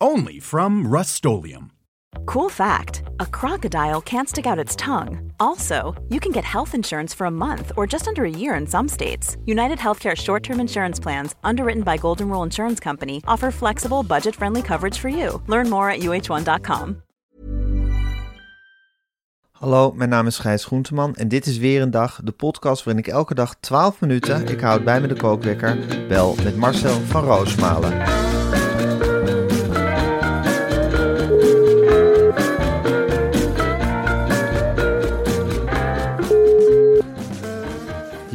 Only from rustolium Cool fact a crocodile can't stick out its tongue. Also, you can get health insurance for a month or just under a year in some states. United Healthcare short term insurance plans, underwritten by Golden Rule Insurance Company, offer flexible, budget friendly coverage for you. Learn more at uh1.com. Hallo, mijn naam is Gijs Groenteman en dit is weer een dag, de podcast waarin ik elke dag 12 minuten, ik houd bij me de kookwekker, bel met Marcel van Roosmalen.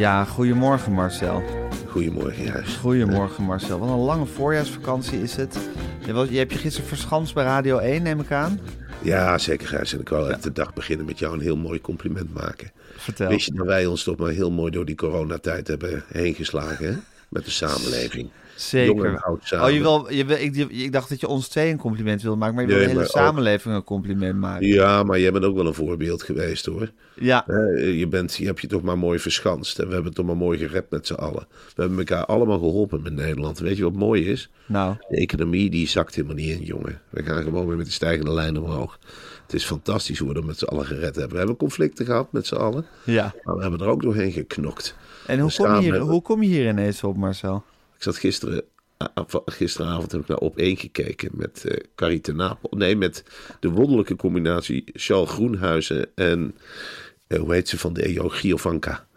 Ja, goedemorgen Marcel. Goedemorgen, juist. Goedemorgen Marcel. Wat een lange voorjaarsvakantie is het. Je, was, je hebt je gisteren verschanst bij Radio 1, neem ik aan? Ja, zeker Gijs. En ik wil echt de dag beginnen met jou een heel mooi compliment maken. Vertel. Weet je dat wij ons toch maar heel mooi door die coronatijd hebben heen geslagen, hè? Met de samenleving. Jong Zeker. samen. Oh, je wil, je wil, ik, ik dacht dat je ons twee een compliment wilde maken, maar je wil Nee, de hele ook- samenleving een compliment maken. Ja, maar jij bent ook wel een voorbeeld geweest, hoor. Ja, Je, bent, je hebt je toch maar mooi verschanst. En we hebben het toch maar mooi gered met z'n allen. We hebben elkaar allemaal geholpen met Nederland. Weet je wat mooi is? nou, De economie die zakt helemaal niet in, jongen. We gaan gewoon weer met de stijgende lijn omhoog. Het is fantastisch hoe we er met z'n allen gered hebben. We hebben conflicten gehad met z'n allen. ja. Maar we hebben er ook doorheen geknokt. En hoe kom, je hier, hebben- hoe kom je hier ineens op, Marcel? Ik zat gisteren, gisteravond heb ik naar op één gekeken met eh Carrie ten Napel. Nee, met de wonderlijke combinatie Charles Groenhuizen en eh, hoe heet ze van de EO, Giovanka.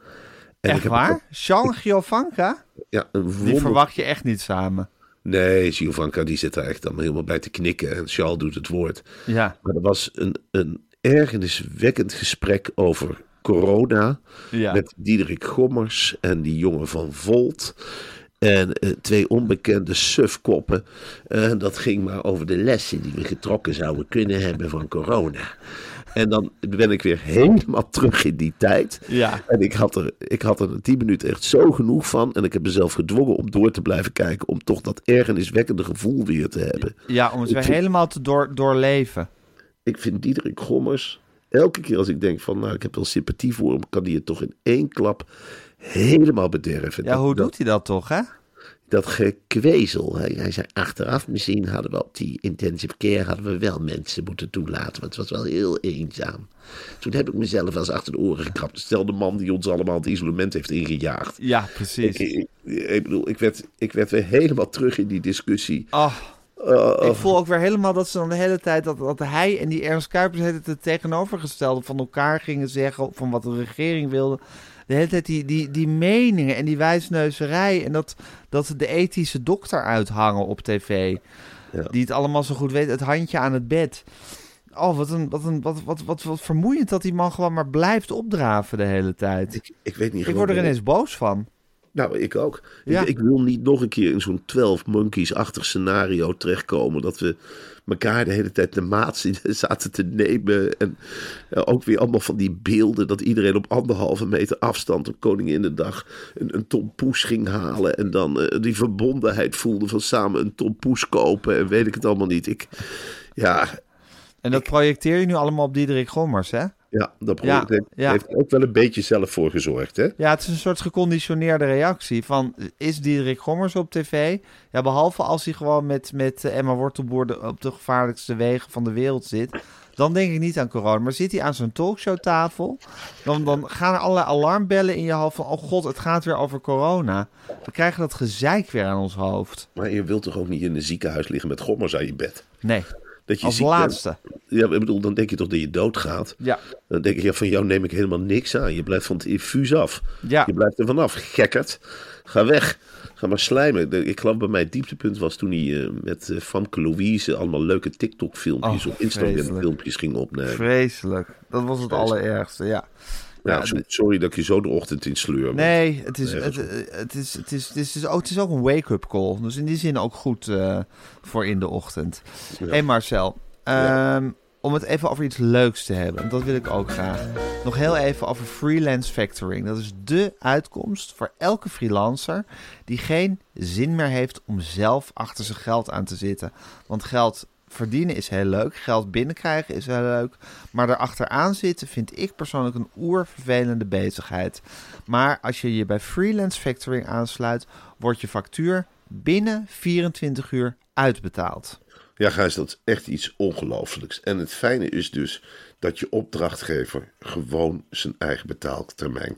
En Echt waar? Jean Giovanka? Ja, een Die verwacht je echt niet samen. Nee, Giovanka die zit daar echt dan helemaal bij te knikken en Charles doet het woord. Ja, Maar er was een, een ergerniswekkend gesprek over corona. ja. Met Diederik Gommers en die jongen van Volt. En eh, twee onbekende sufkoppen. En dat ging maar over de lessen die we getrokken zouden kunnen hebben van corona. En dan ben ik weer helemaal terug in die tijd. Ja. En ik had er, ik had er tien minuten echt zo genoeg van. En ik heb mezelf gedwongen om door te blijven kijken. Om toch dat ergerniswekkende gevoel weer te hebben. ja, om het Ik weer vind- helemaal te door, doorleven. Ik vind Diederik Gommers. Elke keer als ik denk van, nou, ik heb wel sympathie voor hem, kan die het toch in één klap helemaal bederven. Ja, hoe dat, doet hij dat toch, hè? Dat gekwezel. Hij, hij zei achteraf, misschien hadden we op die intensive care hadden we wel mensen moeten toelaten. Want het was wel heel eenzaam. Toen heb ik mezelf als achter de oren gekrapt. Stel de man die ons allemaal het isolement heeft ingejaagd. Ja, precies. Ik, ik, ik bedoel, ik werd, ik werd weer helemaal terug in die discussie. Oh, Uh, ik voel ook weer helemaal dat ze dan de hele tijd... dat, dat hij en die Ernst Kuipers het tegenovergestelde van elkaar gingen zeggen... van wat de regering wilde. De hele tijd die, die, die meningen en die wijsneuzerij... en dat, dat de ethische dokter uithangen op tv... Ja. die het allemaal zo goed weet, het handje aan het bed... Oh, wat, een, wat, een, wat, wat, wat, wat vermoeiend dat die man gewoon maar blijft opdraven de hele tijd. ik, ik weet niet Ik word er ineens boos van. Nou, ik ook. Ja. Ik, ik wil niet nog een keer in zo'n 12 monkeys-achtig scenario terechtkomen. Dat we elkaar de hele tijd de maat zaten te nemen. En eh, ook weer allemaal van die beelden dat iedereen op anderhalve meter afstand op Koninginnedag een, een tompoes ging halen. En dan eh, die verbondenheid voelde van samen een tompoes kopen. En weet ik het allemaal niet. Ik, ja, En dat projecteer je nu allemaal op Diederik Gommers, hè? Ja, dat Ja, heeft, ja. heeft ook wel een beetje zelf voor gezorgd. Hè? Ja, het is een soort geconditioneerde reactie van... is Diederik Gommers op tv? Ja, behalve als hij gewoon met, met Emma Wortelboer de- op de gevaarlijkste wegen van de wereld zit... dan denk ik niet aan corona. Maar zit hij aan zo'n talkshowtafel... Dan, dan gaan er allerlei alarmbellen in je hoofd van... oh god, het gaat weer over corona. We krijgen dat gezeik weer aan ons hoofd. Maar je wilt toch ook niet in een ziekenhuis liggen met gommers aan je bed? Nee, Dat je als ziek bent. laatste. Ja, ik bedoel, dan denk je toch dat je doodgaat. Ja. Dan denk ik, ja, van jou neem ik helemaal niks aan. Je blijft van het infuus af. Ja. Je blijft er vanaf. Gekkerd. Ga weg. Ga maar slijmen. Ik geloof bij mij het dieptepunt was toen hij eh, met Famke Louise allemaal leuke TikTok-filmpjes Oh, op Instagram vreselijk. filmpjes ging opnemen. Vreselijk. Dat was het Vreselijk. allerergste, ja. Ja, Ja, so- sorry dat ik je zo de ochtend in sleur. Nee, het is, het, het, is, het, is, het, is, het, is ook, het is ook een wake-up call. Dus in die zin ook goed eh, voor in de ochtend. Hey Marcel, Ehm, om het even over iets leuks te hebben. En dat wil ik ook graag. Nog heel even over freelance factoring. Dat is de uitkomst voor elke freelancer die geen zin meer heeft om zelf achter zijn geld aan te zitten. Want geld verdienen is heel leuk, geld binnenkrijgen is heel leuk. Maar erachteraan zitten vind ik persoonlijk een oervervelende bezigheid. Maar als je je bij freelance factoring aansluit, wordt je factuur binnen 24 uur uitbetaald. Ja, Gijs, dat is echt iets ongelooflijks. En het fijne is dus dat je opdrachtgever gewoon zijn eigen betaaltermijn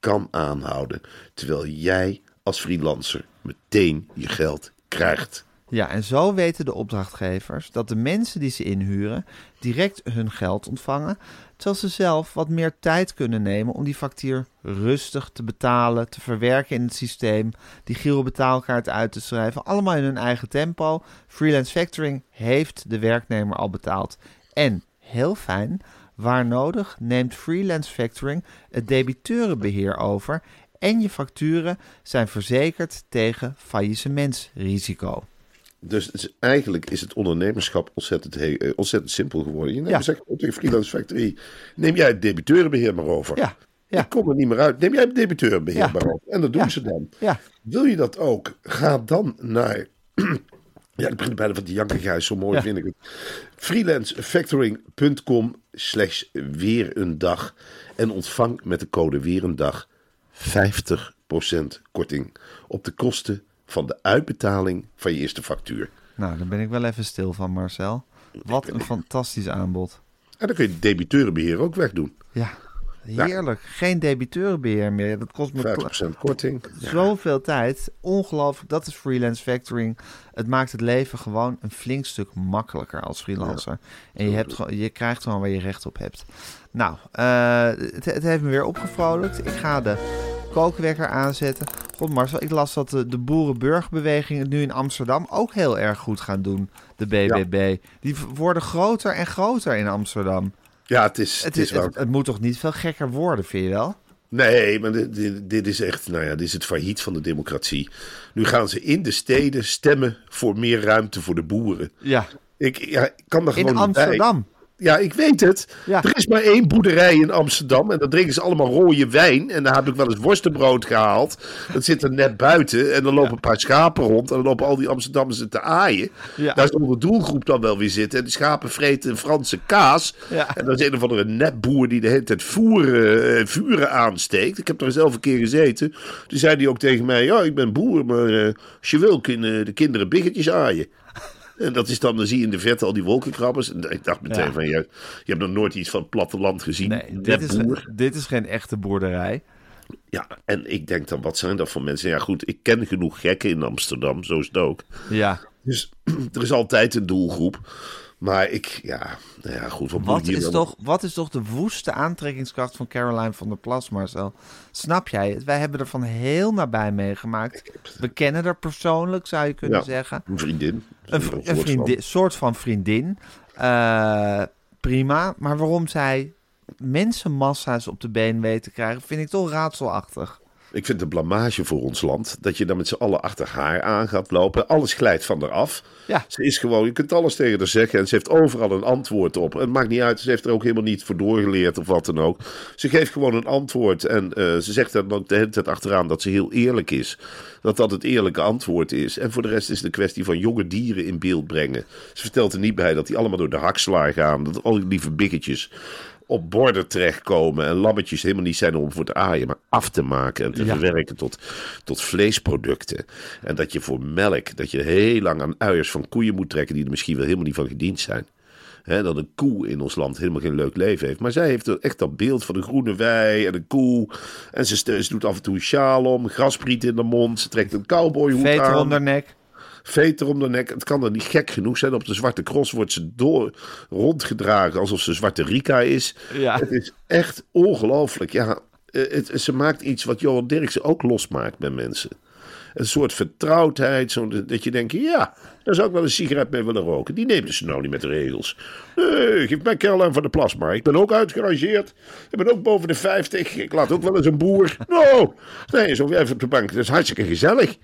kan aanhouden. Terwijl jij als freelancer meteen je geld krijgt. Ja, en zo weten de opdrachtgevers dat de mensen die ze inhuren direct hun geld ontvangen, terwijl ze zelf wat meer tijd kunnen nemen om die factuur rustig te betalen, te verwerken in het systeem, die Giro-betaalkaart uit te schrijven, allemaal in hun eigen tempo. Freelance factoring heeft de werknemer al betaald. En heel fijn, waar nodig neemt freelance factoring het debiteurenbeheer over en je facturen zijn verzekerd tegen faillissementsrisico. Dus eigenlijk is het ondernemerschap ontzettend, he- eh, ontzettend simpel geworden. Je neemt Ja. zegt oh, tegen Freelance Factory, neem jij het debiteurenbeheer maar over. Ja, ja. Ik kom er niet meer uit. Neem jij het debiteurenbeheer Ja. maar over. En dat doen Ja. ze dan. Ja. Wil je dat ook? Ga dan naar... ja, ik begin bijna van die jankergijs, zo mooi vind ik het. freelancefactoring.com slash weer een dag. En ontvang met de code weer een dag 50% korting op de kosten van de uitbetaling van je eerste factuur. Nou, daar ben ik wel even stil van, Marcel. Wat een fantastisch aanbod. En dan kun je debiteurenbeheer ook wegdoen. Ja, heerlijk. Geen debiteurenbeheer meer. Dat kost me 50% korting. zoveel tijd. Ongelooflijk. Dat is freelance factoring. Het maakt het leven gewoon een flink stuk makkelijker als freelancer. En je, hebt, je krijgt gewoon waar je recht op hebt. Nou, eh, het, het heeft me weer opgevrolijkt. Ik ga de kookwekker aanzetten. God Marcel, ik las dat de, de boerenburgerbeweging het nu in Amsterdam ook heel erg goed gaan doen. De BBB. Die worden groter en groter in Amsterdam. Ja, het is, Het, het is, wel. het, het moet toch niet veel gekker worden, vind je wel? Nee, maar dit, dit, dit is echt, nou ja, dit is het failliet van de democratie. Nu gaan ze in de steden stemmen voor meer ruimte voor de boeren. Ja. Ik, ja, ik kan er gewoon In bij. Ja, ik weet het. Ja. Er is maar één boerderij in Amsterdam en dan drinken ze allemaal rode wijn. En daar heb ik wel eens worstenbrood gehaald. Dat zit er net buiten en dan lopen een paar schapen rond. En dan lopen al die Amsterdammers te aaien. Ja. Daar zal de doelgroep dan wel weer zitten. En die schapen vreten een Franse kaas. En dan is een of andere nepboer die de hele tijd voeren, eh, vuren aansteekt. Ik heb er zelf een keer gezeten. Toen zei hij ook tegen mij, ja, ik ben boer, maar eh, als je wil kunnen de kinderen biggetjes aaien. En dat is dan, dan zie je in de verte al die wolkenkrabbers. En ik dacht meteen Ja. van, je, je hebt nog nooit iets van het platteland gezien. Nee, dit is, dit is geen echte boerderij. Ja, en ik denk dan, wat zijn dat voor mensen? Ja goed, ik ken genoeg gekken in Amsterdam, zo is het ook. Ja. Dus er is altijd een doelgroep. Maar ik, ja, nou ja goed. Wat, Wat is, dan- toch, wat is toch de woeste aantrekkingskracht van Caroline van der Plas, Marcel? Snap jij het? Wij hebben er van heel nabij meegemaakt. We kennen haar persoonlijk, zou je kunnen Ja, zeggen. Een vriendin. Een, vri- een vriendin, soort van vriendin. Eh, prima. Maar waarom zij mensenmassa's op de been weet te krijgen, vind ik toch raadselachtig. Ik vind het een blamage voor ons land. Dat je dan met z'n allen achter haar aan gaat lopen. Alles glijdt van haar af. Ja. Ze is gewoon, je kunt alles tegen haar zeggen. En ze heeft overal een antwoord op. En het maakt niet uit, ze heeft er ook helemaal niet voor doorgeleerd of wat dan ook. Ze geeft gewoon een antwoord. En eh, ze zegt dan ook de hele tijd achteraan dat ze heel eerlijk is. Dat dat het eerlijke antwoord is. En voor de rest is het een kwestie van jonge dieren in beeld brengen. Ze vertelt er niet bij dat die allemaal door de hakslaar gaan. Dat al die lieve biggetjes op borden terechtkomen. En lammetjes helemaal niet zijn om voor te aaien, maar af te maken en te Ja. verwerken tot, tot vleesproducten. En dat je voor melk, dat je heel lang aan uiers van koeien moet trekken die er misschien wel helemaal niet van gediend zijn. Hè, dat een koe in ons land helemaal geen leuk leven heeft. Maar zij heeft echt dat beeld van een groene wei en een koe. En ze, doet af en toe een sjaal om, graspriet in de mond. Ze trekt een cowboyhoed Veter aan om haar nek. Veter om de nek. Het kan er niet gek genoeg zijn. Op de Zwarte Cross wordt ze door, rondgedragen alsof ze Zwarte Rika is. Ja. Het is echt ongelooflijk. Ja, eh, het, ze maakt iets wat Johan Derksen ook losmaakt bij mensen. Een soort vertrouwdheid. Zo dat je denkt, ja, daar zou ik wel een sigaret mee willen roken. Die neemt ze nou niet met de regels. Nee, geef mij Caroline van de Plasma. Ik ben ook uitgerangeerd. Ik ben ook boven de 50. Ik laat ook wel eens een boer. Nou, nee, zo even op de bank. Dat is hartstikke gezellig.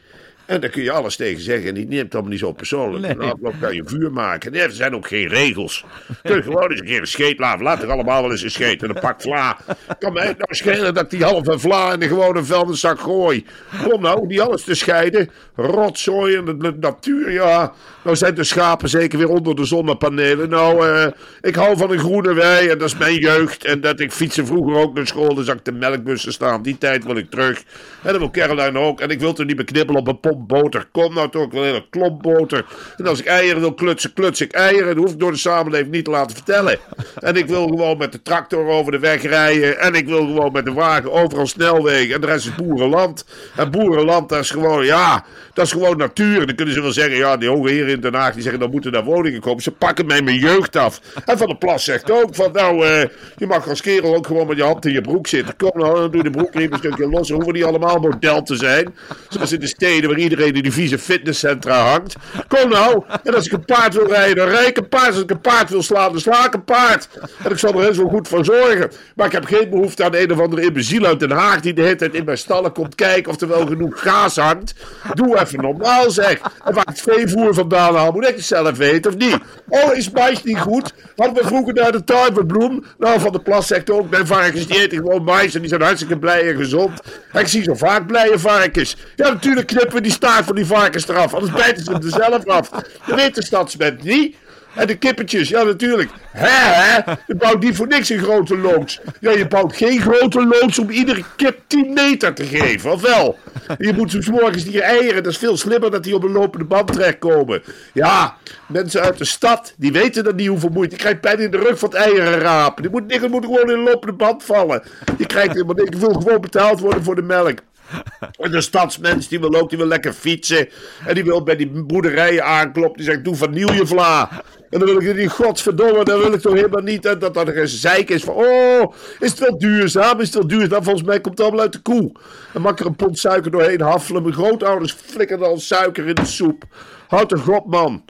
En daar kun je alles tegen zeggen. En die neemt allemaal niet zo persoonlijk. Nee. Nou, dan kan je vuur maken. Nee, er zijn ook geen regels. Kun je gewoon eens een keer een scheet laten. Laat er allemaal wel eens een scheet en een pak vla. Kan mij nou schelen dat ik die halve vla in de gewone vuilniszak gooi. Kom nou, die alles te scheiden. Rotzooi en de, de natuur, ja. Nou zijn de schapen zeker weer onder de zonnepanelen. Nou, eh, ik hou van een groene wei en dat is mijn jeugd. En dat ik fietsen vroeger ook naar school. Dan zag ik de melkbussen staan. Die tijd wil ik terug. En dat wil Caroline ook. En ik wil toch niet beknippelen op een pomp boter. Kom nou toch, een hele klomp boter. En als ik eieren wil klutsen, kluts ik eieren. Dat hoef ik door de samenleving niet te laten vertellen. En ik wil gewoon met de tractor over de weg rijden. En ik wil gewoon met de wagen overal snelwegen. En de rest is boerenland. En boerenland, dat is gewoon, ja, dat is gewoon natuur. En dan kunnen ze wel zeggen, ja, die hoge heren in Den Haag, die zeggen, dan moeten daar woningen komen. Ze pakken mij mijn jeugd af. En Van der Plas zegt ook van, nou, eh, je mag als kerel ook gewoon met je hand in je broek zitten. Kom nou, doe de broekriem een stukje los. Hoeven niet allemaal model te zijn. Zoals in de steden waar iedereen in die vieze fitnesscentra hangt. Kom nou, en als ik een paard wil rijden, dan rijd ik een paard. Als ik een paard wil slaan, dan sla ik een paard. En ik zal er heel zo goed voor zorgen. Maar ik heb geen behoefte aan een of andere imbeciel uit Den Haag die de hele tijd in mijn stallen komt kijken of er wel genoeg gaas hangt. Doe even normaal zeg. En waar het veevoer vandaan haal, moet ik het zelf weten of niet. Oh, is mais niet goed? Hadden we vroeger naar de tuinbloem. Nou, Van de Plas zegt ook, mijn varkens die eten gewoon mais en die zijn hartstikke blij en gezond. Ik zie zo vaak blije varkens. Ja, natuurlijk knippen die staart van die varkens eraf, anders bijten ze hem er zelf af. Dat weet de niet. En de kippetjes, ja natuurlijk. Hè, hè? Je bouwt niet voor niks een grote loods. Ja, je bouwt geen grote loods om iedere kip 10 meter te geven, of wel? Je moet soms morgens die eieren, dat is veel slimmer dat die op een lopende band terechtkomen. Ja, mensen uit de stad, die weten dat niet hoeveel moeite. Die krijgt pijn in de rug van het eieren rapen. Die moet, die moet gewoon in een lopende band vallen. Die krijgt helemaal niks. Die wil gewoon betaald worden voor de melk. En de stadsmens die wil ook, die wil lekker fietsen. En die wil bij die boerderijen aankloppen. Die zegt, doe vernieuw je vla. En dan wil ik die godverdomme, dan wil ik toch helemaal niet dat dat er een zeik is van, oh, is het wel duurzaam? Is het wel duurzaam? Volgens mij komt het allemaal uit de koe. En maak er een pond suiker doorheen haffelen. Mijn grootouders flikkerden al suiker in de soep. Houd de god, man.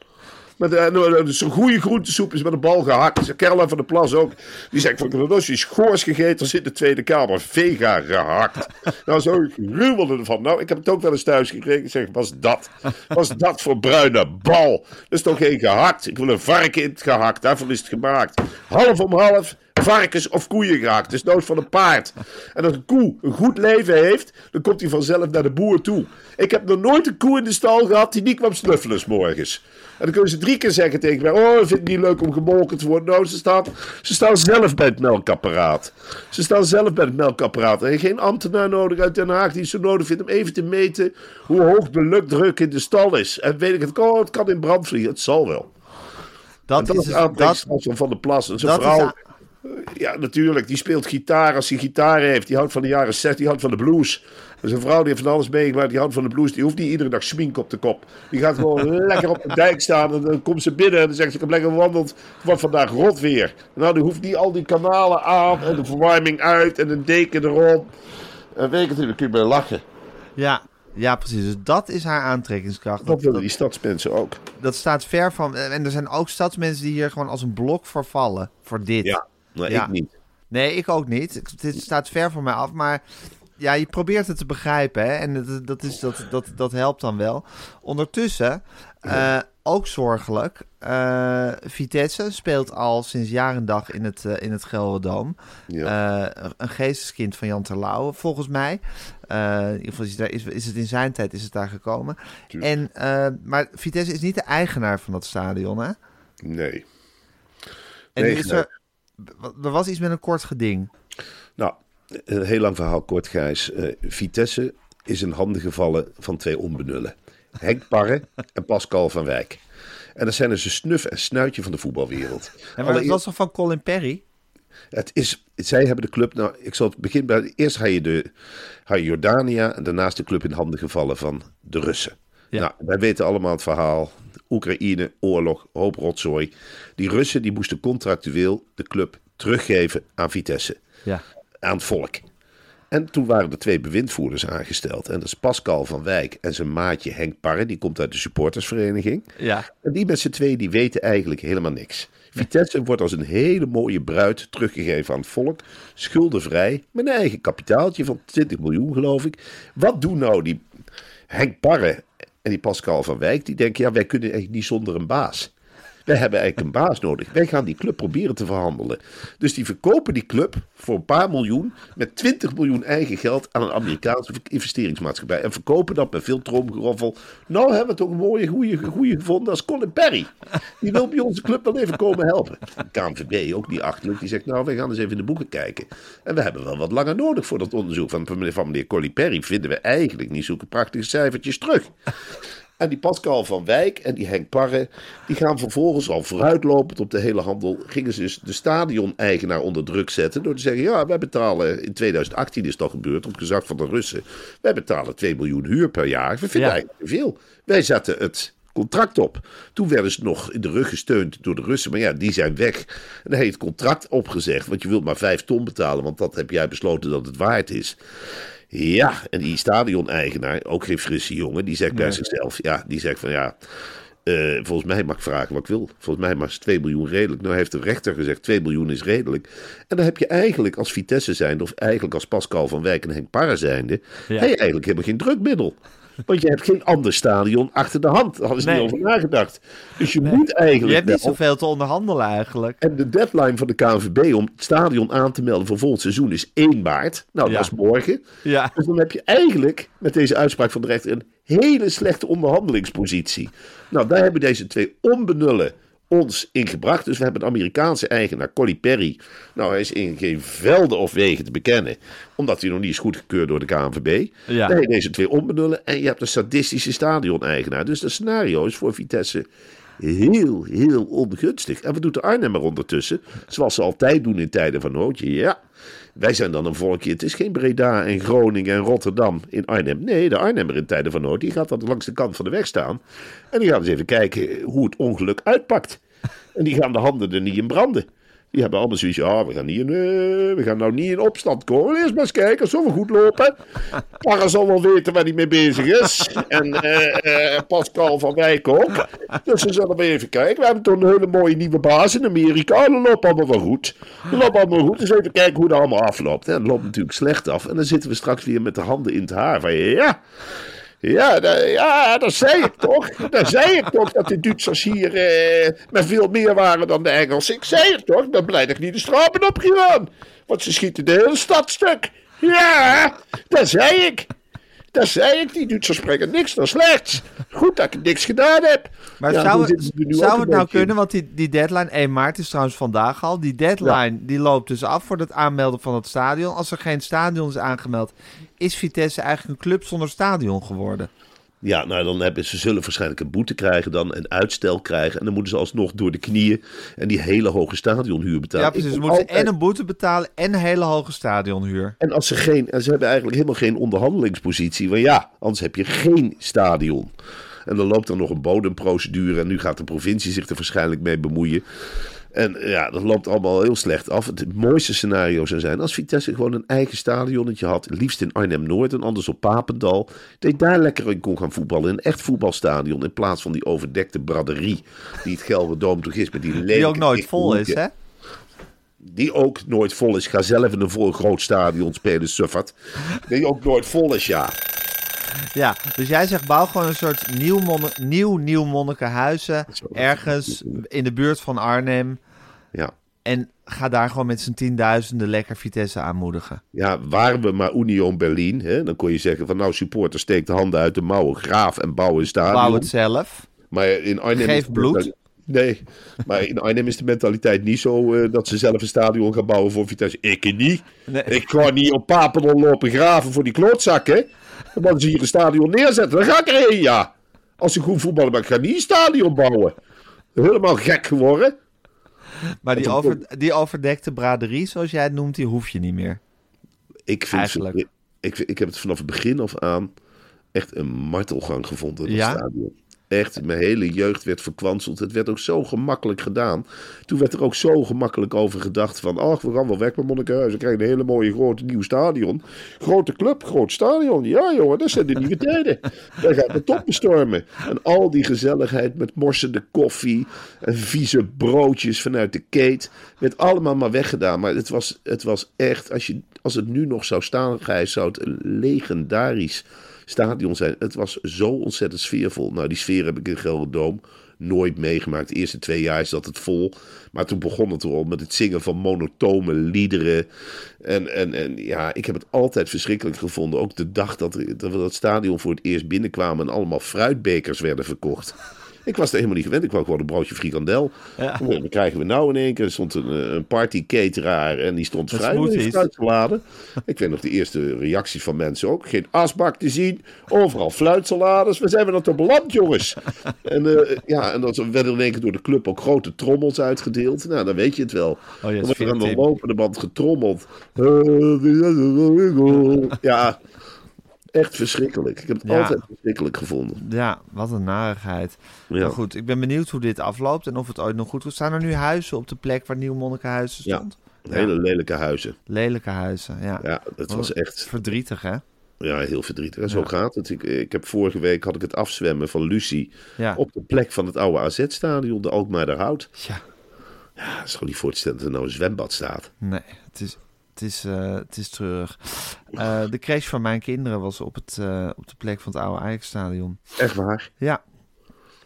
Met, uh, dus een goede groentesoep is met een bal gehakt. Kerla van de Plas ook. Die zegt van als je schoors gegeten zit in de Tweede Kamer. Vega gehakt. nou, zo gruwelde ervan. Nou, ik heb het ook wel eens thuis gekregen. Ik zeg, was dat? Was dat voor bruine bal? Dat is toch geen gehakt? Ik wil een varken in het gehakt. Daarvoor is het gemaakt. Half om half varkens of koeien gehakt. Dus nood van een paard. En als een koe een goed leven heeft, dan komt hij vanzelf naar de boer toe. Ik heb nog nooit een koe in de stal gehad die niet kwam snuffelen 's morgens. En dan kunnen ze drie keer zeggen tegen mij: Oh, ik vind het niet leuk om gemolken te worden. Nou, ze staan, ze staan zelf bij het melkapparaat. Ze staan zelf bij het melkapparaat. En je geen ambtenaar nodig uit Den Haag die het zo nodig vindt om even te meten hoe hoog de luchtdruk in de stal is. En weet ik het, oh, het kan in brand vliegen. Het zal wel. Dat, dat is, is het- dat, van de Plas. En zijn is vrouw, ja, natuurlijk, die speelt gitaar als hij gitaar heeft. Die houdt van de jaren 60, die houdt van de blues. Dus een vrouw die heeft van alles meegemaakt, die houdt van de blues. Die hoeft niet iedere dag smink op de kop. Die gaat gewoon lekker op de dijk staan. En dan komt ze binnen en dan zegt ze: Ik heb lekker gewandeld. Het wordt vandaag rot weer. Nou, die hoeft niet al die kanalen aan en de verwarming uit en een deken erop. En weet je dan kun je bij lachen. ja, ja, precies. Dus dat is haar aantrekkingskracht. Dat willen die stadsmensen ook. dat staat ver van. En er zijn ook stadsmensen die hier gewoon als een blok vervallen voor dit. Ja, Ja. ik niet. Nee, ik ook niet. Dit staat ver van mij af. Maar ja, je probeert het te begrijpen. Hè? En dat, dat, is, dat, dat, dat helpt dan wel. Ondertussen, eh, ook zorgelijk. eh, Vitesse speelt al sinds jaar en dag in het, eh, in het Gelderdoom. Ja. Een geesteskind van Jan Terlouwen, volgens mij. In ieder geval is, daar, is, is het in zijn tijd is het daar gekomen. En, maar Vitesse is niet de eigenaar van dat stadion, hè? Nee. En Nee, is nee. er, er was iets met een kort geding. Nou, een heel lang verhaal kort, Gijs. Eh, Vitesse is in handen gevallen van twee onbenullen. Henk Parre en Pascal van Wijk. En dat zijn dus een snuf en snuitje van de voetbalwereld. En maar dat Allereerst- was toch van Colin Perry? het is, zij hebben de club, nou, ik zal het begin bij, eerst had je, de, had je Jordania en daarnaast de club in handen gevallen van de Russen. Ja. Nou, wij weten allemaal het verhaal. Oekraïne, oorlog, hoop rotzooi. Die Russen die moesten contractueel de club teruggeven aan Vitesse Ja. aan het volk. En toen waren er twee bewindvoerders aangesteld. En dat is Pascal van Wijk en zijn maatje Henk Parre. Die komt uit de supportersvereniging. Ja. En die met z'n twee die weten eigenlijk helemaal niks. Vitesse wordt als een hele mooie bruid teruggegeven aan het volk. Schuldenvrij. Met een eigen kapitaaltje van 20 miljoen geloof ik. Wat doen nou die Henk Parre En die Pascal van Wijk, die denken, ja, wij kunnen eigenlijk niet zonder een baas. Wij hebben eigenlijk een baas nodig. Wij gaan die club proberen te verhandelen. Dus die verkopen die club voor een paar miljoen met 20 miljoen eigen geld aan een Amerikaanse investeringsmaatschappij. En verkopen dat met veel tromgeroffel. Nou hebben we toch een mooie, goede, goede gevonden als Colin Perry. Die wil bij onze club wel even komen helpen. KNVB, ook niet achterlijk, die zegt nou, wij gaan eens even in de boeken kijken. En we hebben wel wat langer nodig voor dat onderzoek van, van meneer Colin Perry. Vinden we eigenlijk niet zulke prachtige cijfertjes terug. En die Pascal van Wijk en die Henk Parre, die gaan vervolgens al vooruitlopend op de hele handel, gingen ze dus de stadion-eigenaar onder druk zetten door te zeggen, ja, wij betalen, in 2018 is dat gebeurd, op gezag van de Russen, wij betalen 2 miljoen huur per jaar. We vinden Ja. eigenlijk te veel. Wij zetten het contract op. Toen werden ze nog in de rug gesteund door de Russen, maar ja, die zijn weg. En dan heeft het contract opgezegd, want je wilt maar 5 ton betalen, want dat heb jij besloten dat het waard is. Ja, en die stadion-eigenaar, ook geen frisse jongen, die zegt bij zichzelf, ja, die zegt van ja, eh, volgens mij mag ik vragen wat ik wil. Volgens mij mag 2 miljoen redelijk. Nou heeft de rechter gezegd 2 miljoen is redelijk. En dan heb je eigenlijk als Vitesse zijnde, of eigenlijk als Pascal van Wijk en Henk Parra zijnde, Ja. heb je eigenlijk helemaal geen drukmiddel. Want je hebt geen ander stadion achter de hand. Daar hadden ze Nee. niet over nagedacht. Dus je moet eigenlijk Je hebt niet wel- zoveel te onderhandelen eigenlijk. en de deadline van de KNVB om het stadion aan te melden voor volgend seizoen is 1 maart. Nou, Ja. dat is morgen. Ja. Dus dan heb je eigenlijk met deze uitspraak van de rechter een hele slechte onderhandelingspositie. Nou, daar hebben deze twee onbenullen ons in gebracht. Dus we hebben een Amerikaanse eigenaar, Colly Perry. Nou, hij is in geen velden of wegen te bekennen, omdat hij nog niet is goedgekeurd door de KNVB. Ja. Je deze twee onbenullen en je hebt een sadistische stadion-eigenaar. Dus dat scenario is voor Vitesse heel, heel ongunstig. En wat doet de Arnhemmer ondertussen? Zoals ze altijd doen in tijden van nood. Ja, wij zijn dan een volkje. Het is geen Breda en Groningen en Rotterdam in Arnhem. Nee, de Arnhemmer in tijden van nood. Die gaat dan langs de kant van de weg staan. En die gaan eens even kijken hoe het ongeluk uitpakt. En die gaan de handen er niet in branden. Die hebben allemaal zoiets, ja, we gaan, niet we gaan nou niet in opstand komen. Eerst maar eens kijken, als we goed lopen. Parra zal wel weten waar hij mee bezig is. En eh, eh, Pascal van Wijk ook. Dus we zullen maar even kijken. We hebben toch een hele mooie nieuwe baas in Amerika. Dat loopt allemaal wel goed. Dat loopt allemaal goed. Dus even kijken hoe dat allemaal afloopt. Dat loopt natuurlijk slecht af. En dan zitten we straks weer met de handen in het haar. Van ja, ja, da- ja, dat zei ik toch. Dat zei ik toch dat de Duitsers hier eh, met veel meer waren dan de Engelsen. Ik zei het toch. Ik ben blij dat ik niet de straat op gedaan. Want ze schieten de hele stad stuk. Ja, dat zei ik. Dat zei ik. Die Duitsers spreken niks dan slechts. Goed dat ik niks gedaan heb. Maar Ja, zou, het, zou het nou kunnen, want die, die deadline 1 maart is trouwens vandaag al. Die deadline die loopt dus af voor het aanmelden van het stadion. Als er geen stadion is aangemeld, is Vitesse eigenlijk een club zonder stadion geworden. Ja, nou dan hebben ze zullen waarschijnlijk een boete krijgen dan, een uitstel krijgen. En dan moeten ze alsnog door de knieën en die hele hoge stadionhuur betalen. Ja, precies. Ze moeten altijd- en een boete betalen en een hele hoge stadionhuur. En als ze geen, en ze hebben eigenlijk helemaal geen onderhandelingspositie. Want ja, anders heb je geen stadion. En dan loopt er nog een bodemprocedure. En nu gaat de provincie zich er waarschijnlijk mee bemoeien. En ja, dat loopt allemaal heel slecht af. Het mooiste scenario zou zijn als Vitesse gewoon een eigen stadionnetje had. Liefst in Arnhem-Noord en anders op Papendal. Dat je daar lekker in kon gaan voetballen. Een echt voetbalstadion in plaats van die overdekte braderie. Die het Gelderdoom toch is met die Die ook nooit vol is, hè? die ook nooit vol is. Ga zelf in een vol groot stadion spelen, Suffert. Die ook nooit vol is, ja. Ja, dus jij zegt bouw gewoon een soort nieuw, monne- nieuw, nieuw monnikenhuizen ergens in de buurt van Arnhem. Ja. En ga daar gewoon met z'n tienduizenden lekker Vitesse aanmoedigen. Ja, waren we maar Union Berlin, hè, dan kon je zeggen van nou, supporter steekt de handen uit de mouwen, graaf en bouw een stadion. Bouw het zelf. Maar in Arnhem Geef bloed. Nee, maar in Arnhem is de mentaliteit niet zo eh, dat ze zelf een stadion gaan bouwen voor Vitesse. Ik niet. Nee. Ik ga niet op Papendal lopen graven voor die klootzakken. Want als ze hier een stadion neerzetten, dan ga ik erheen, ja. Als ze goed voetballen, maar ik ga niet een stadion bouwen. Helemaal gek geworden. Maar die, dan over, die overdekte braderie, zoals jij het noemt, die hoef je niet meer. Ik, vind Eigenlijk. ik, ik, ik heb het vanaf het begin af aan echt een martelgang gevonden, dat Ja? stadion. Echt, mijn hele jeugd werd verkwanseld. Het werd ook zo gemakkelijk gedaan. Toen werd er ook zo gemakkelijk over gedacht van... ach, we gaan wel weg met Monnikenhuis. We krijgen een hele mooie grote nieuw stadion. Grote club, groot stadion. Ja, jongen, dat zijn de nieuwe tijden. Wij gaan de top bestormen. En al die gezelligheid met morsende koffie... en vieze broodjes vanuit de keet... werd allemaal maar weggedaan. Maar het was, het was echt... Als, je, als het nu nog zou staan, Gijs, zou het legendarisch stadion zijn. Het was zo ontzettend sfeervol. Nou, die sfeer heb ik in Gelderdoom nooit meegemaakt. De eerste twee jaar zat het vol. Maar toen begon het al met het zingen van monotone liederen. En, en, en ja, ik heb het altijd verschrikkelijk gevonden. Ook de dag dat, dat we dat stadion voor het eerst binnenkwamen en allemaal fruitbekers werden verkocht. Ik was er helemaal niet gewend. Ik wou gewoon een broodje frikandel. Ja. Dan krijgen we nou in één keer. Er stond een, eh, een party cateraar en die stond vrij. Ik weet nog de eerste reacties van mensen ook. Geen asbak te zien. Overal fluitsalades. We zijn we dat op beland, jongens. En, eh, ja, en dan werden in één keer door de club ook grote trommels uitgedeeld. Nou, dan weet je het wel. Oh dan wordt er aan de lopende band getrommeld. Ja, echt verschrikkelijk. Ik heb het Ja. altijd verschrikkelijk gevonden. Ja, wat een narigheid. Ja. Maar goed, ik ben benieuwd hoe dit afloopt en of het ooit nog goed wordt. Staan er nu huizen op de plek waar Nieuw Monnikenhuizen Ja. stond? Hele lelijke huizen. Lelijke huizen, ja. Ja, het was echt Verdrietig, hè? Ja, heel verdrietig. En zo gaat het. Ik, ik heb vorige week had ik het afzwemmen van Lucie Ja. op de plek van het oude AZ-stadion, de Alkmaarderhout. Ja, Ja, het is gewoon niet voor te stellen dat er nou een zwembad staat. nee, het is, het is, eh, het is treurig. Eh, de crash van mijn kinderen was op, het, eh, op de plek van het oude Ajax-stadion. Echt waar. Ja,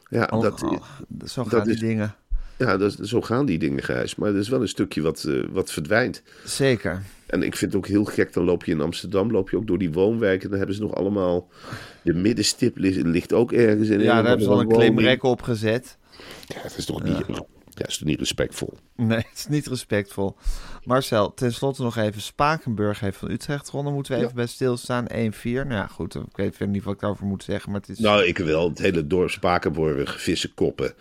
Ja, oh, dat, oh, zo dat gaan die is- dingen. ja dat, zo gaan die dingen, Gijs. Maar er is wel een stukje wat, wat verdwijnt. Zeker. En ik vind het ook heel gek, dan loop je in Amsterdam, loop je ook door die woonwijken. Dan hebben ze nog allemaal, de middenstip ligt, ligt ook ergens in. Ja, daar hebben ze al een andere woning. klimrek op gezet. Ja, dat is toch niet, ja. Dat is niet respectvol. Nee, het is niet respectvol. Marcel, tenslotte nog even. Spakenburg heeft van Utrecht gewonnen. Moeten we even Ja. bij stilstaan. 1-4. Nou ja, goed. Ik weet verder niet wat ik daarover moet zeggen. Maar het is... Nou, ik wel. Het hele dorp Spakenborg, Vissenkoppen.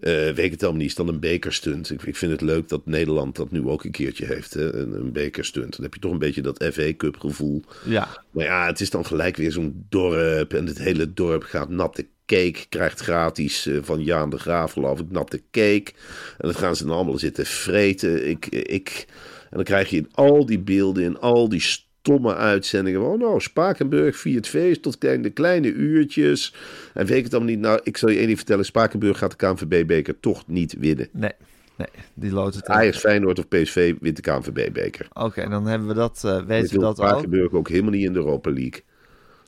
eh weet ik het allemaal niet. Is dan een bekerstunt. Ik, ik vind het leuk dat Nederland dat nu ook een keertje heeft. Hè? Een, een bekerstunt. Dan heb je toch een beetje dat FA Cup gevoel. Ja, Maar ja, het is dan gelijk weer zo'n dorp. En het hele dorp gaat natte cake. Krijgt gratis eh, van Jaan de Graaf, geloof ik, natte cake. En dat gaan ze dan allemaal zitten vreten. Ik, ik, en dan krijg je in al die beelden, in al die stomme uitzendingen. Oh nou, Spakenburg viert feest tot kleine, kleine uurtjes. En weet ik het allemaal niet. Nou, ik zal je één ding vertellen. Spakenburg gaat de KNVB-beker toch niet winnen. nee. Nee, die loodt het Ajax, Feyenoord of PSV wint de KNVB-beker. Oké, dan hebben we dat, Ik weten we dat ook. Spakenburg ook helemaal niet in de Europa League.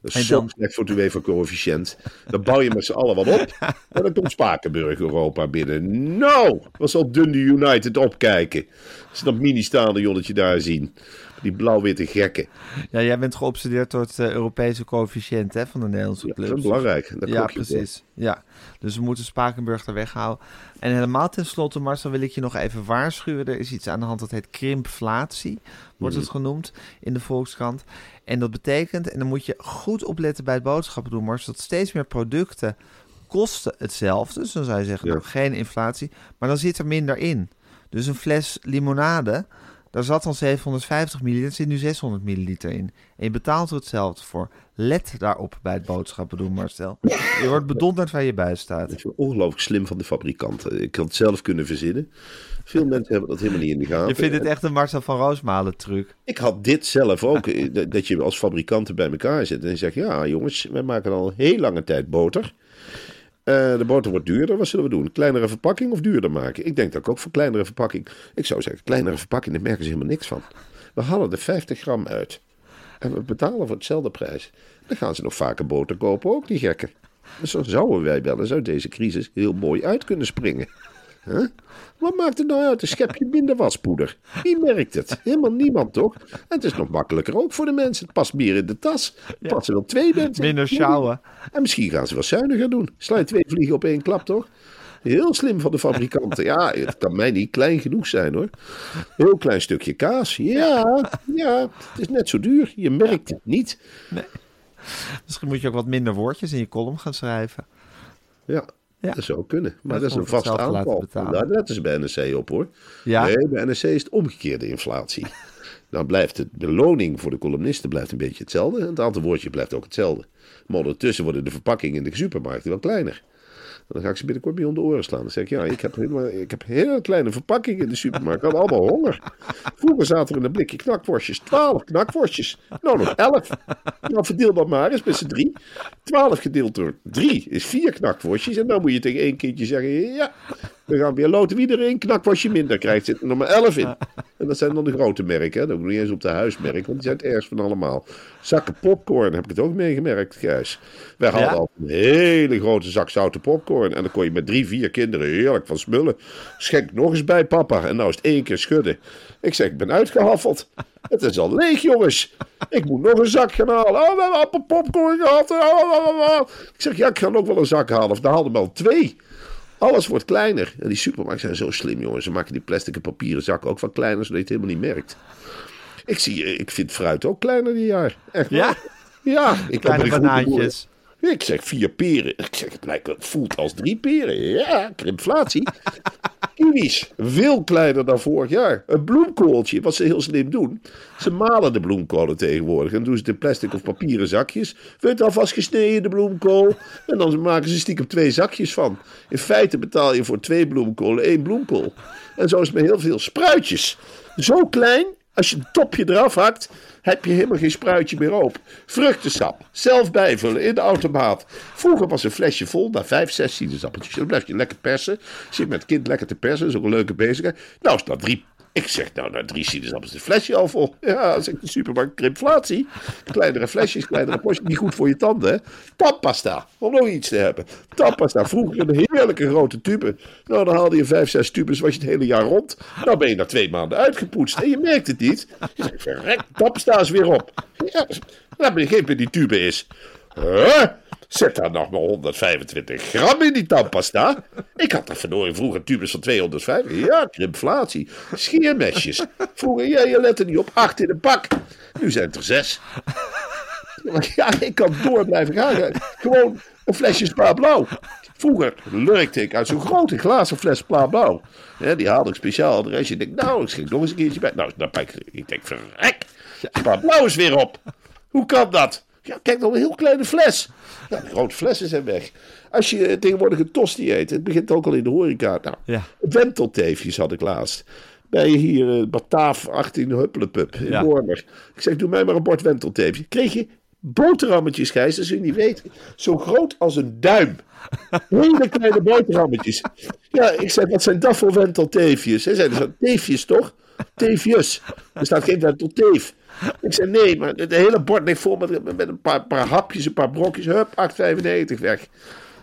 Dat is zo slecht voor het UEFA-coëfficiënt. Dan bouw je met z'n allen wat op. En dan komt Spakenburg Europa binnen. Nou, wat zal Dundee United opkijken. Als ze dat mini-stadionnetje daar zien. Die blauw-witte gekken. Ja, jij bent geobsedeerd door het eh, Europese coëfficiënt hè, van de Nederlandse Ja, dat clubs. is belangrijk. Ja, voor. precies. Ja, dus we moeten Spakenburg er weghouden. En helemaal tenslotte, Marcel, wil ik je nog even waarschuwen. Er is iets aan de hand dat heet krimpflatie, wordt Mhm. het genoemd in de Volkskrant. En dat betekent, en dan moet je goed opletten bij het boodschappen doen, Marcel, dat steeds meer producten kosten hetzelfde. Dus dan zou je zeggen, Ja. nou, geen inflatie, maar dan zit er minder in. Dus een fles limonade, daar zat dan 750 milliliter, er zit nu 600 milliliter in. En je betaalt er hetzelfde voor. Let daarop bij het boodschappen doen, Marcel. Je wordt bedonderd waar je bij staat. Dat is ongelooflijk slim van de fabrikanten. Ik had het zelf kunnen verzinnen. Veel mensen hebben dat helemaal niet in de gaten. Je vindt het echt een Marcel van Roosmalen truc. Ik had dit zelf ook, eh, dat- je als fabrikanten bij elkaar zit en zegt, ja jongens, wij maken al heel lange tijd boter. Eh, de boter wordt duurder, wat zullen we doen? Kleinere verpakking of duurder maken? Ik denk dat ik ook voor kleinere verpakking, ik zou zeggen, kleinere verpakking, daar merken ze helemaal niks van. We halen er 50 gram uit en we betalen voor hetzelfde prijs. Dan gaan ze nog vaker boter kopen, ook die gekken. Dus zo zouden wij wel eens uit deze crisis heel mooi uit kunnen springen. Huh? Wat maakt het nou uit? Een schepje minder waspoeder. Wie merkt het? Helemaal niemand, toch? En het is nog makkelijker ook voor de mensen. Het past meer in de tas. Het passen wel twee mensen. Minder sjouwen. En misschien gaan ze wel zuiniger doen. Je twee vliegen op één klap, toch? Heel slim van de fabrikanten. Ja, het kan mij niet klein genoeg zijn, hoor. Heel klein stukje kaas. Ja, ja, het is net zo duur. Je merkt het niet. Misschien moet je ook wat minder woordjes in je column gaan schrijven. Ja, Ja. dat zou kunnen. Maar Dat dat is een vast aantal. Daar letten ze bij NRC op, hoor. Ja? Nee, bij NRC is het omgekeerde inflatie. Dan blijft de beloning voor de columnisten blijft een beetje hetzelfde. En het aantal woordjes blijft ook hetzelfde. Maar ondertussen worden de verpakkingen in de supermarkten wel kleiner. Dan ga ik ze binnenkort mee om oren slaan. Dan zeg ik, ja, ik heb, ik heb hele kleine verpakkingen in de supermarkt. Ik had allemaal honger. Vroeger zaten er in een blikje knakworstjes. Twaalf knakworstjes. Nou, nog elf. Nou, verdeel dat maar eens met z'n drie. Twaalf gedeeld door drie is vier knakworstjes. En dan moet je tegen één kindje zeggen, ja, we gaan weer loten wie er één knakworstje minder krijgt. Zit er nog maar elf in. En dat zijn dan de grote merken. Hè? Dat ook niet eens op de huismerk, want die zijn het ergst van allemaal. Zakken popcorn heb ik het ook meegemerkt, Gijs. Wij hadden Ja? al een hele grote zak zoute popcorn. En dan kon je met drie, vier kinderen heerlijk van smullen. Schenk nog eens bij papa. En nou is het één keer schudden. Ik zeg, ik ben uitgehaffeld. Het is al leeg, jongens. Ik moet nog een zak gaan halen. Oh, we hebben appel popcorn gehad. Oh, oh, oh, oh. Ik zeg, ja, ik ga ook wel een zak halen. Of daar haalden we al twee. Alles wordt kleiner. En die supermarkten zijn zo slim, jongens. Ze maken die plastic en papieren zakken ook wat kleiner, zodat je het helemaal niet merkt. Ik, zie, ik vind fruit ook kleiner dit jaar. Echt waar. Ja? Ja, ik Kleine banaantjes. Ik zeg vier peren. Ik zeg, het lijkt, het voelt als drie peren. Ja, krimflatie. Kiwis, veel kleiner dan vorig jaar. Een bloemkooltje, wat ze heel slim doen. Ze malen de bloemkolen tegenwoordig. En doen ze het in plastic of papieren zakjes. Wordt alvast gesneden, de bloemkool. En dan maken ze stiekem twee zakjes van. In feite betaal je voor twee bloemkolen één bloemkool. En zo is het met heel veel spruitjes. Zo klein, als je het topje eraf hakt, heb je helemaal geen spruitje meer op. Vruchtensap, zelf bijvullen in de automaat. Vroeger was een flesje vol, na vijf, zes sinaasappeltjes. Dan blijf je lekker persen. Zit met het kind lekker te persen, dat is ook een leuke bezigheid. Nou is dat drie ik zeg nou, na drie sinaasappels is het flesje al vol. Ja, zeg de supermarkt, krimflatie. Kleinere flesjes, kleinere porties, niet goed voor je tanden. Tappasta, om nog iets te hebben. Tappasta, vroeger een heerlijke grote tube. Nou, dan haalde je vijf, zes tubes, was je het hele jaar rond. Nou ben je na twee maanden uitgepoetst en je merkt het niet. Je zegt, verrek, tappasta is weer op. Ja, dan begint met die tube is. Huh? Zet daar nog maar 125 gram in die tandpasta. Ik had er verdorie vroeger tubes van 205. Ja, krimflatie. Scheermesjes. Vroeger, ja, je lette niet op. Acht in een pak. Nu zijn het er zes. Ja, ik kan door blijven gaan. Gewoon een flesje Spa Blauw. Vroeger lurkte ik uit zo'n grote glazen fles Spa Blauw. Die haalde ik speciaal adres. Je denkt, nou, ik schenk nog eens een keertje bij. Nou, dan pak ik, ik denk, verrek. Spa Blauw is weer op. Hoe kan dat? Ja, kijk dan, een heel kleine fles. Ja, de grote flessen zijn weg. Als je eh, tegenwoordig een tosti eet, het begint ook al in de horeca. Nou, Ja. wentelteefjes had ik laatst. Bij hier uh, Bataaf 18 Huppelepup in Ja. Wormer. Ik zeg, doe mij maar een bord wentelteefje. Kreeg je boterhammetjes, Gijs, zul je niet weten. Zo groot als een duim. Hele kleine boterhammetjes. Ja, ik zei, wat zijn dat voor wentelteefjes? Hij zei, dat zijn teefjes toch? Teefjes. Er staat geen wentelteef. Ik zei, nee, maar het hele bord ligt vol met, met een paar, paar hapjes, een paar brokjes. Hup, 8,95 weg.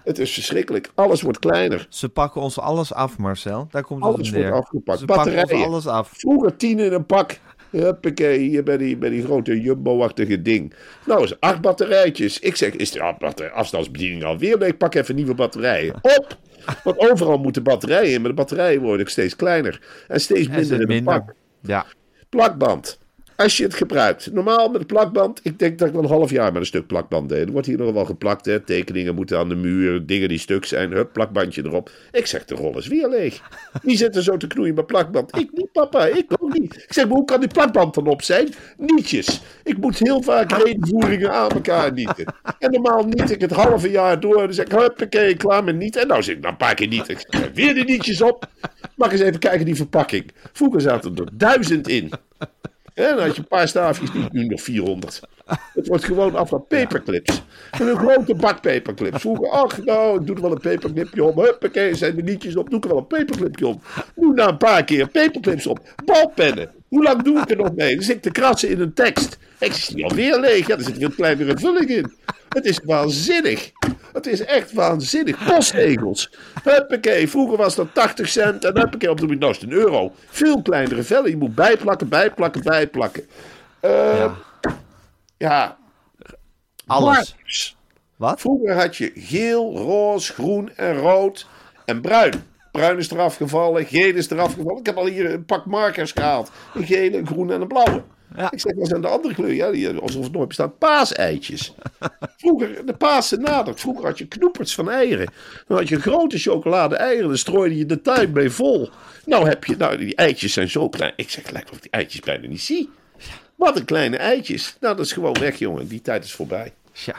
Het is verschrikkelijk. Alles wordt kleiner. Ze pakken ons alles af, Marcel. Daar komt Alles wordt afgepakt. Ze pakken ons alles af. Vroeger tien in een pak. Huppakee, hier bij die, bij die grote jumbo-achtige ding. Nou, is acht batterijtjes. Ik zeg, is de afbat- afstandsbediening alweer? Nee, ik pak even nieuwe batterijen. Op! Want overal moeten batterijen in, maar de batterijen worden steeds kleiner. En steeds minder in een pak. Ja. Plakband. Als je het gebruikt. Normaal met plakband. Ik denk dat ik wel een half jaar met een stuk plakband deed. Er wordt hier nog wel geplakt. Hè. Tekeningen moeten aan de muur. Dingen die stuk zijn. Hup, plakbandje erop. Ik zeg, de rol is weer leeg. Wie zit er zo te knoeien met plakband? Ik niet, papa. Ik ook niet. Ik zeg, maar hoe kan die plakband dan op zijn? Nietjes. Ik moet heel vaak redenvoeringen aan elkaar nieten. En normaal niet ik het halve jaar door. Dan zeg ik, huppakee, klaar met niet. En nou zeg ik, nou een paar keer niet. Ik zeg, weer die nietjes op. Mag eens even kijken die verpakking. Vroeger zaten er duizend in. En dan had je een paar staafjes, niet nu nog 400. Het wordt gewoon af van paperclips. En een grote bak paperclips. Vroeger, ach nou, ik doe er wel een paperclipje om. Huppakee, zijn de nietjes op, doe ik er wel een paperclipje om. Nu na een paar keer paperclips op. Balpennen. Hoe lang doe ik er nog mee? Dan zit ik te krassen in een tekst. Ik zie alweer leeg. Ja, er zit veel kleinere vulling in. Het is waanzinnig. Het is echt waanzinnig. Postegels. Huppakee. Vroeger was dat 80 cent. En huppakee, op de. Nou is het een euro. Veel kleinere vellen. Je moet bijplakken, bijplakken, bijplakken. Eh, ja. ja, Alles. Wat? Vroeger had je geel, roze, groen en rood en bruin. Bruin is eraf gevallen, geel is eraf gevallen. Ik heb al hier een pak markers gehaald. Een gele, een groene en een blauwe. Ja. Ik zeg, wat zijn de andere kleuren? Ja, die, alsof het nooit bestaat. Paaseitjes. Vroeger, de Pasen nadert. Vroeger had je knoeperts van eieren. Dan had je grote chocolade eieren. Dan strooide je de tuin mee vol. Nou heb je, nou die eitjes zijn zo klein. Ik zeg, lijkt of ik die eitjes bijna niet zie. Wat een kleine eitjes. Nou, dat is gewoon weg, jongen. Die tijd is voorbij. Tja.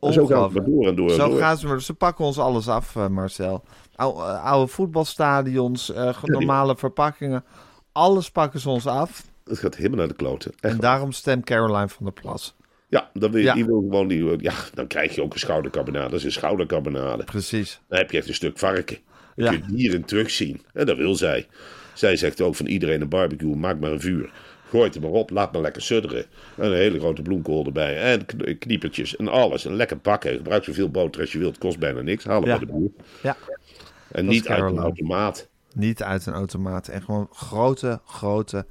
En zo maar Ongelooflijk. door en door en Zo door. gaan ze maar. Ze pakken ons alles af, eh, Marcel. Oude, eh, oude voetbalstadions, eh, normale verpakkingen. Alles pakken ze ons af. Het gaat helemaal naar de kloten. Echt En daarom stemt Caroline van der Plas. Ja, dan wil je, Ja. die wil gewoon die, ja, dan krijg je ook een schouderkabinade. Dat is een schouderkabinade. Precies. Dan heb je echt een stuk varken. Ja. kun je dieren terugzien. En dat wil zij. Zij zegt ook van iedereen een barbecue, maak maar een vuur. Gooi het er maar op, laat maar lekker sudderen. En een hele grote bloemkool erbij. En kn- kniepertjes en alles. En lekker bakken. Gebruik zoveel boter als je wilt. Kost bijna niks. Haal het Ja. bij de boer. Ja, En Dat niet uit een automaat. niet uit een automaat. En gewoon grote, grote,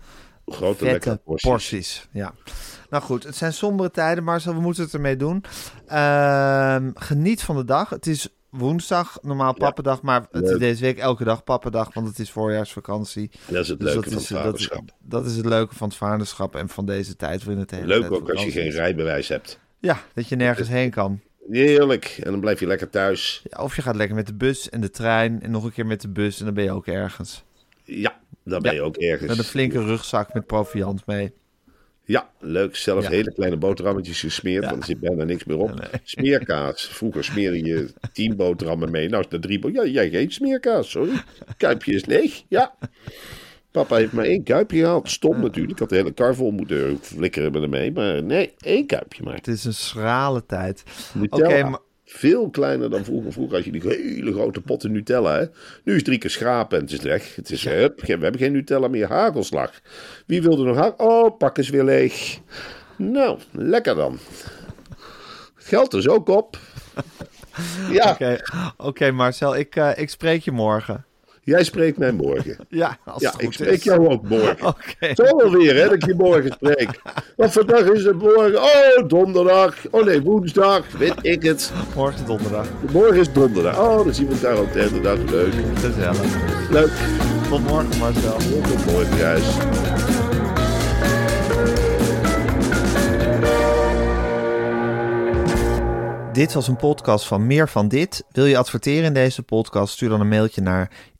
Grote lekkere porties. porties. Ja. Nou goed, het zijn sombere tijden, Marcel. We moeten het ermee doen. Ehm, geniet van de dag. Het is woensdag, normaal pappendag. Maar het is Leuk. deze week elke dag pappendag, want het is voorjaarsvakantie. Dat is het Dus leuke van het vaderschap. dat is het leuke van het vaderschap en van deze tijd waarin het hele Leuk ook als je geen rijbewijs hebt. Ja, dat je nergens heen kan. Heerlijk. En dan blijf je lekker thuis. Ja, of je gaat lekker met de bus en de trein en nog een keer met de bus en dan ben je ook ergens. Ja, dan ben je ook ergens. Met een flinke rugzak met proviant mee. Ja, leuk. Zelf Ja. hele kleine boterhammetjes gesmeerd, Ja. want er zit bijna niks meer op. Smeerkaas. Vroeger smeerde je tien boterhammen mee. Nou is er drie Ja, jij eet smeerkaas, sorry. Kuipje is leeg. Ja. Papa heeft maar één kuipje gehaald. Stom natuurlijk. Ik had de hele kar vol moeten flikkeren met hem mee. Maar nee, één kuipje maar. Het is een schrale tijd. Oké, Nutella. maar Veel kleiner dan vroeger. Vroeger had je die hele grote potten Nutella. Hè? Nu is drie keer schrapen en het is weg. Het is, hup, we hebben geen Nutella meer. Hagelslag. Wie wilde nog haag? Oh, pak eens weer leeg. Nou, lekker dan. Geld is ook op. Ja, Oké, Oké, Marcel, ik, eh, ik spreek je morgen. Jij spreekt mij morgen. Ja, als Ja, het ik spreek is. jou ook morgen. Oké. Zo alweer, hè, dat ik je morgen spreek. Wat voor dag is het morgen? Oh, donderdag. Oh nee, woensdag. Weet ik het. Morgen donderdag. Morgen is donderdag. Oh, dan zien we elkaar ook de hele dag. Leuk. Gezellig. Leuk. Tot morgen, Marcel. Tot morgen, juist. Dit was een podcast van Meer van Dit. Wil je adverteren in deze podcast? Stuur dan een mailtje naar